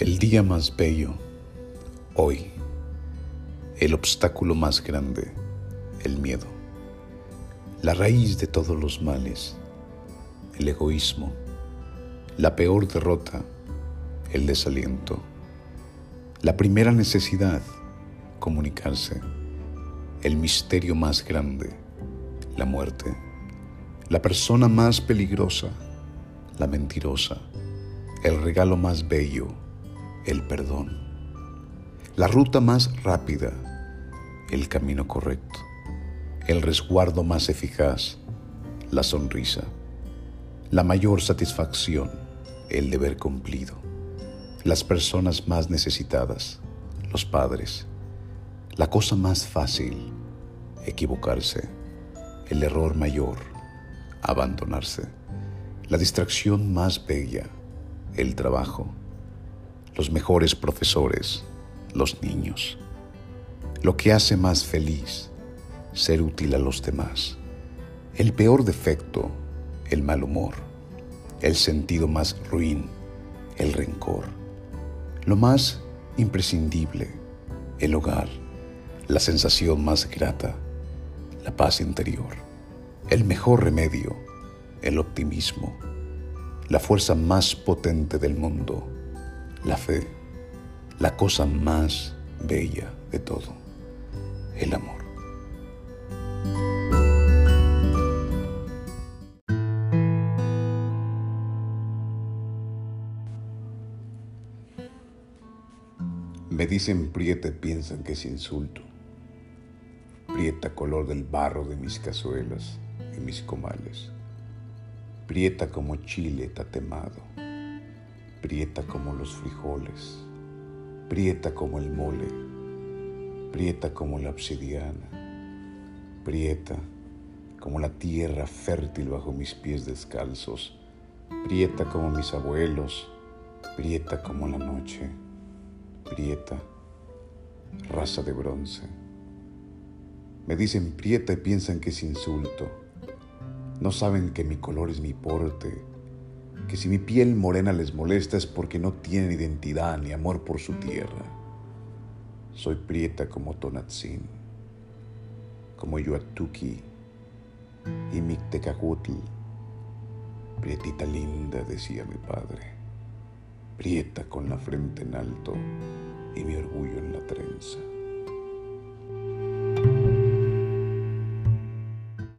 El día más bello, hoy, el obstáculo más grande, el miedo, la raíz de todos los males, el egoísmo, la peor derrota, el desaliento, la primera necesidad, comunicarse, el misterio más grande, la muerte, la persona más peligrosa, la mentirosa, el regalo más bello, el perdón. La ruta más rápida, el camino correcto. El resguardo más eficaz, la sonrisa. La mayor satisfacción, el deber cumplido. Las personas más necesitadas, los padres. La cosa más fácil, equivocarse. El error mayor, abandonarse. La distracción más bella, el trabajo los mejores profesores, los niños. Lo que hace más feliz, ser útil a los demás. El peor defecto, el mal humor. El sentido más ruin, el rencor. Lo más imprescindible, el hogar. La sensación más grata, la paz interior. El mejor remedio, el optimismo. La fuerza más potente del mundo, la fe, la cosa más bella de todo, el amor. Me dicen prieta y piensan que es insulto. Prieta color del barro de mis cazuelas y mis comales. Prieta como chile tatemado prieta como los frijoles, prieta como el mole, prieta como la obsidiana, prieta como la tierra fértil bajo mis pies descalzos, prieta como mis abuelos, prieta como la noche, prieta, raza de bronce. Me dicen prieta y piensan que es insulto. No saben que mi color es mi porte, que si mi piel morena les molesta es porque no tienen identidad ni amor por su tierra. Soy prieta como Tonatzin, como Yuatuki y Mictecacutl. Prietita linda, decía mi padre, prieta con la frente en alto y mi orgullo en la trenza.